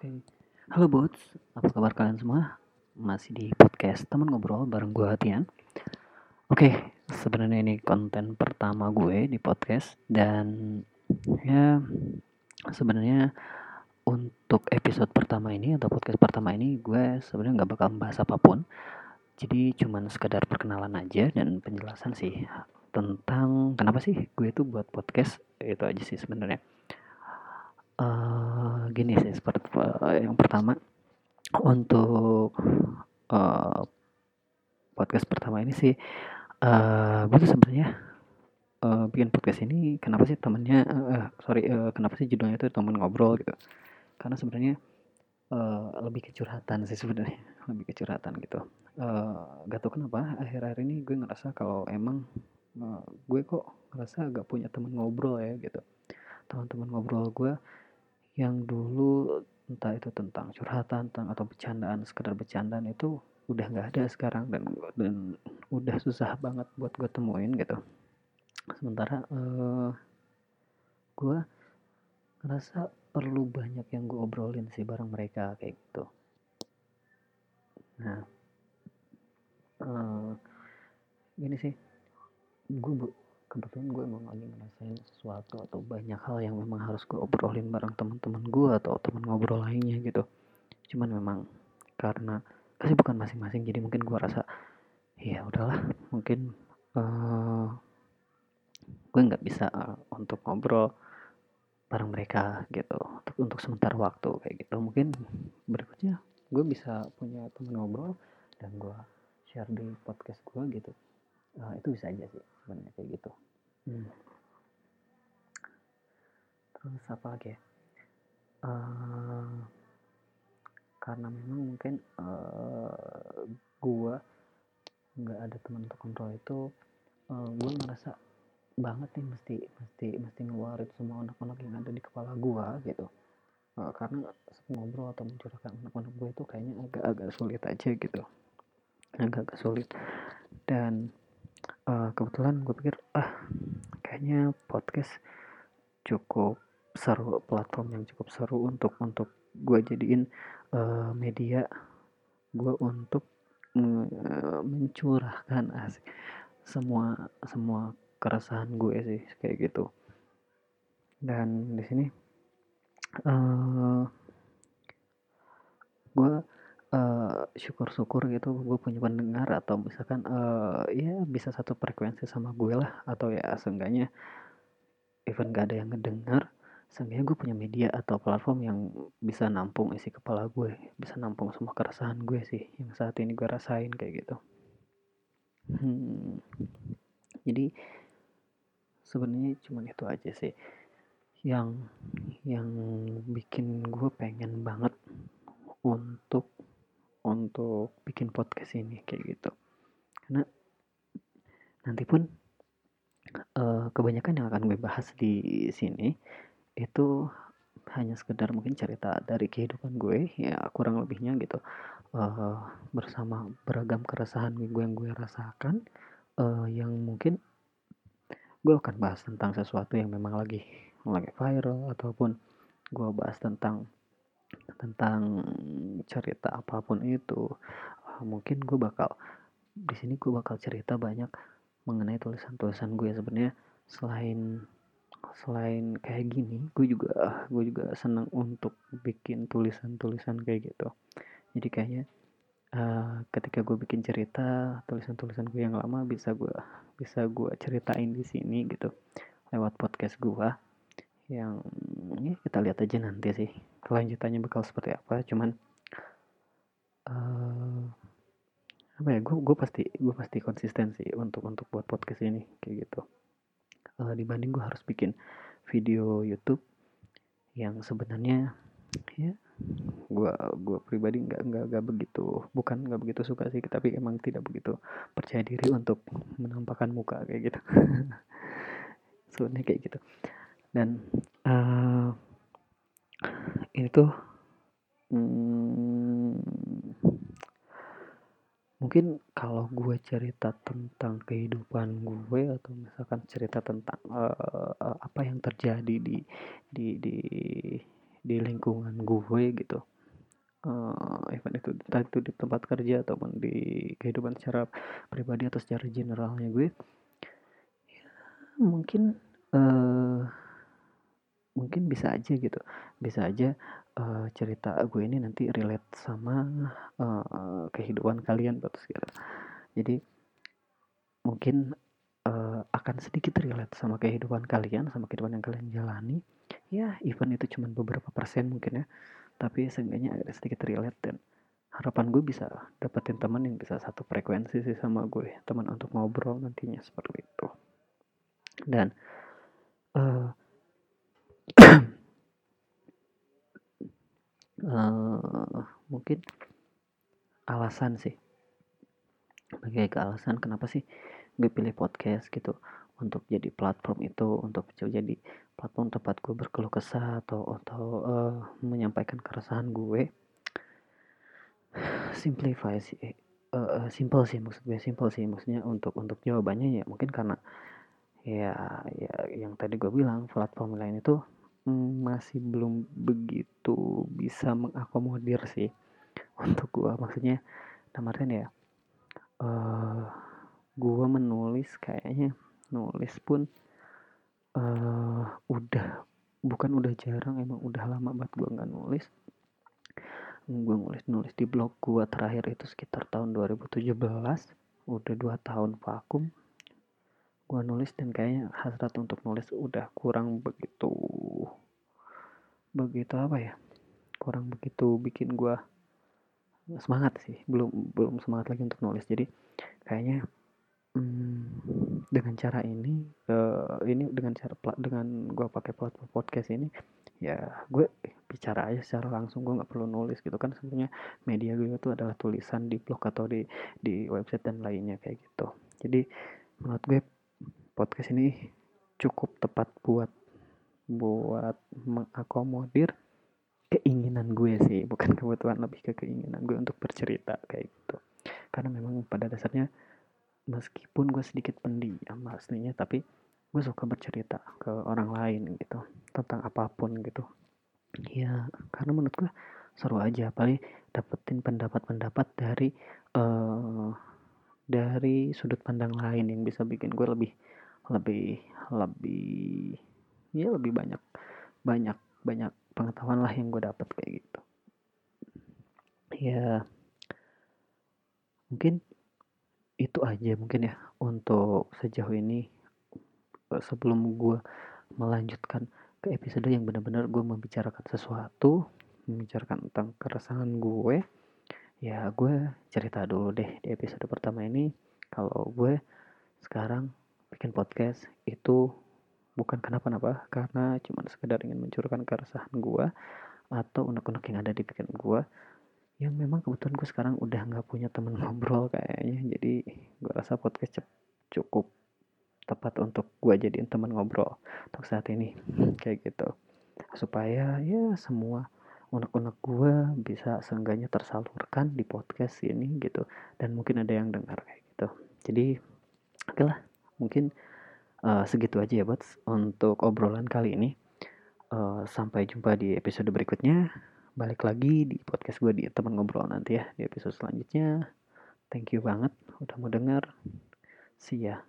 Oke. Halo Bots, apa kabar kalian semua? Masih di podcast teman ngobrol bareng gue Tian. Oke, sebenarnya ini konten pertama gue di podcast dan ya sebenarnya untuk episode pertama ini atau podcast pertama ini gue sebenarnya nggak bakal membahas apa pun. Jadi cuman sekedar perkenalan aja dan penjelasan sih tentang kenapa sih gue itu buat podcast itu aja sih sebenarnya uh, gini sih seperti uh, yang pertama untuk uh, podcast pertama ini sih uh, gue sebenarnya uh, bikin podcast ini kenapa sih temennya uh, sorry uh, kenapa sih judulnya itu temen ngobrol gitu. Karena sebenarnya uh, lebih kecurhatan sih sebenarnya lebih kecurhatan gitu. Uh, gak tau kenapa akhir-akhir ini gue ngerasa kalau emang uh, gue kok ngerasa agak punya temen ngobrol ya gitu. Teman-teman ngobrol gue yang dulu entah itu tentang curhatan tentang atau bercandaan sekedar bercandaan itu udah nggak ada sekarang dan dan udah susah banget buat gue temuin gitu. Sementara uh, gue ngerasa perlu banyak yang gue obrolin sih bareng mereka kayak gitu. Nah uh, gini sih gue kebetulan gue emang lagi ngerasain sesuatu atau banyak hal yang memang harus gue obrolin bareng teman-teman gue atau teman ngobrol lainnya gitu. Cuman memang karena bukan masing-masing jadi mungkin gue rasa ya udahlah mungkin uh, gue nggak bisa uh, untuk ngobrol bareng mereka gitu untuk untuk sementara waktu kayak gitu. Mungkin berikutnya gue bisa punya teman ngobrol dan gue share di podcast gue gitu uh, itu bisa aja sih sebenarnya kayak gitu. Hmm. terus apa lagi ya? Uh, karena memang mungkin uh, gua nggak ada teman untuk kontrol itu uh, gua ngerasa banget nih mesti mesti mesti ngeluarin semua anak-anak yang ada di kepala gua gitu. Uh, karena ngobrol atau mencurahkan anak-anak gue itu kayaknya agak-agak sulit aja gitu. Agak-agak sulit. Dan uh, kebetulan gue pikir ah kayaknya podcast cukup seru platform yang cukup seru untuk untuk gue jadiin uh, media gue untuk uh, mencurahkan asik. Semua semua keresahan gue sih kayak gitu. Dan di sini uh, gue uh, syukur-syukur gitu gue punya pendengar atau misalkan uh, ya bisa satu frekuensi sama gue lah atau ya seenggaknya even gak ada yang ngedengar seenggaknya gue punya media atau platform yang bisa nampung isi kepala gue bisa nampung semua keresahan gue sih yang saat ini gue rasain kayak gitu. Hmm, jadi sebenarnya cuma itu aja sih yang yang bikin gue pengen banget untuk untuk bikin podcast ini kayak gitu. Karena nanti pun uh, kebanyakan yang akan gue bahas di sini itu hanya sekedar mungkin cerita dari kehidupan gue ya kurang lebihnya gitu. Uh, bersama beragam keresahan gue yang gue rasakan uh, yang mungkin gue akan bahas tentang sesuatu yang memang lagi lagi viral ataupun gue bahas tentang tentang cerita apa pun itu uh, mungkin gue bakal di sini gue bakal cerita banyak mengenai tulisan-tulisan gue sebenarnya. Selain selain kayak gini gue juga gue juga senang untuk bikin tulisan-tulisan kayak gitu. Jadi kayaknya uh, ketika gue bikin cerita tulisan-tulisan gue yang lama bisa gue bisa gue ceritain di sini gitu lewat podcast gue yang ya kita lihat aja nanti sih kelanjutannya bakal seperti apa cuman uh, apa ya gue gue pasti gue pasti konsisten sih untuk untuk buat podcast ini kayak gitu. Uh, dibanding gue harus bikin video YouTube yang sebenarnya ya gue gue pribadi nggak nggak nggak begitu bukan nggak begitu suka sih tapi emang tidak begitu percaya diri untuk menampakkan muka kayak gitu. Sebenarnya kayak gitu dan uh, ini tuh hmm, mungkin kalau gue cerita tentang kehidupan gue atau misalkan cerita tentang uh, apa yang terjadi di di di di lingkungan gue gitu uh, even itu entah itu di tempat kerja ataupun di kehidupan secara pribadi atau secara generalnya gue ya, mungkin uh, mungkin bisa aja gitu. Bisa aja uh, cerita gue ini nanti relate sama uh, kehidupan kalian betul gitu. Jadi mungkin uh, akan sedikit relate sama kehidupan kalian sama kehidupan yang kalian jalani. Ya even itu cuma beberapa persen mungkin ya. Tapi seenggaknya ada sedikit relate dan harapan gue bisa dapetin teman yang bisa satu frekuensi sih sama gue teman untuk ngobrol nantinya seperti itu. Dan uh, uh, mungkin alasan sih. Sebagai alasan kenapa sih gue pilih podcast gitu. Untuk jadi platform itu untuk jadi platform tempat gue berkeluh kesah atau atau uh, menyampaikan keresahan gue. Simplify sih. Uh, simple sih maksud gue simple sih. Maksudnya untuk untuk jawabannya ya mungkin karena ya ya yang tadi gue bilang platform lain itu masih belum begitu bisa mengakomodir sih untuk gue maksudnya damarkan ya uh, gue menulis kayaknya nulis pun uh, udah bukan udah jarang emang udah lama banget gue nggak nulis. Gue nulis nulis di blog gue terakhir itu sekitar tahun 2017 udah dua tahun vakum gue nulis dan kayaknya hasrat untuk nulis udah kurang begitu begitu apa ya kurang begitu bikin gue semangat sih belum belum semangat lagi untuk nulis jadi kayaknya Hmm, dengan cara ini, uh, ini dengan cara dengan gue pakai platform podcast ini, ya gue bicara aja secara langsung, gue nggak perlu nulis gitu kan sebenarnya media gue itu adalah tulisan di blog atau di di website dan lainnya kayak gitu. Jadi menurut gue podcast ini cukup tepat buat buat mengakomodir keinginan gue sih, bukan kebutuhan lebih ke keinginan gue untuk bercerita kayak gitu. Karena memang pada dasarnya meskipun gue sedikit pendiam aslinya tapi gue suka bercerita ke orang lain gitu. Tentang apa pun gitu. Ya karena menurut gue seru aja. Apalagi dapetin pendapat-pendapat dari uh, dari sudut pandang lain yang bisa bikin gue lebih lebih lebih ya lebih banyak banyak banyak pengetahuan lah yang gue dapat kayak gitu. Ya mungkin itu aja mungkin ya untuk sejauh ini eh, sebelum gue melanjutkan ke episode yang benar-benar gue membicarakan sesuatu membicarakan tentang keresahan gue ya gue cerita dulu deh di episode pertama ini. Kalau gue sekarang bikin podcast itu bukan kenapa-napa karena cuma sekedar ingin mencurahkan keresahan gue atau unek-unek yang ada di pikiran gue yang memang kebetulan gue sekarang udah nggak punya temen ngobrol kayaknya. Jadi gue rasa podcast cukup tepat untuk gue jadiin temen ngobrol untuk saat ini. Kayak gitu. Supaya ya semua unek-unek gue bisa seenggaknya tersalurkan di podcast ini gitu. Dan mungkin ada yang dengar kayak gitu. Jadi oke lah mungkin uh, segitu aja ya buat untuk obrolan kali ini. Uh, sampai jumpa di episode berikutnya. Balik lagi di podcast gue di teman ngobrol nanti ya di episode selanjutnya. Thank you banget udah mau denger. See ya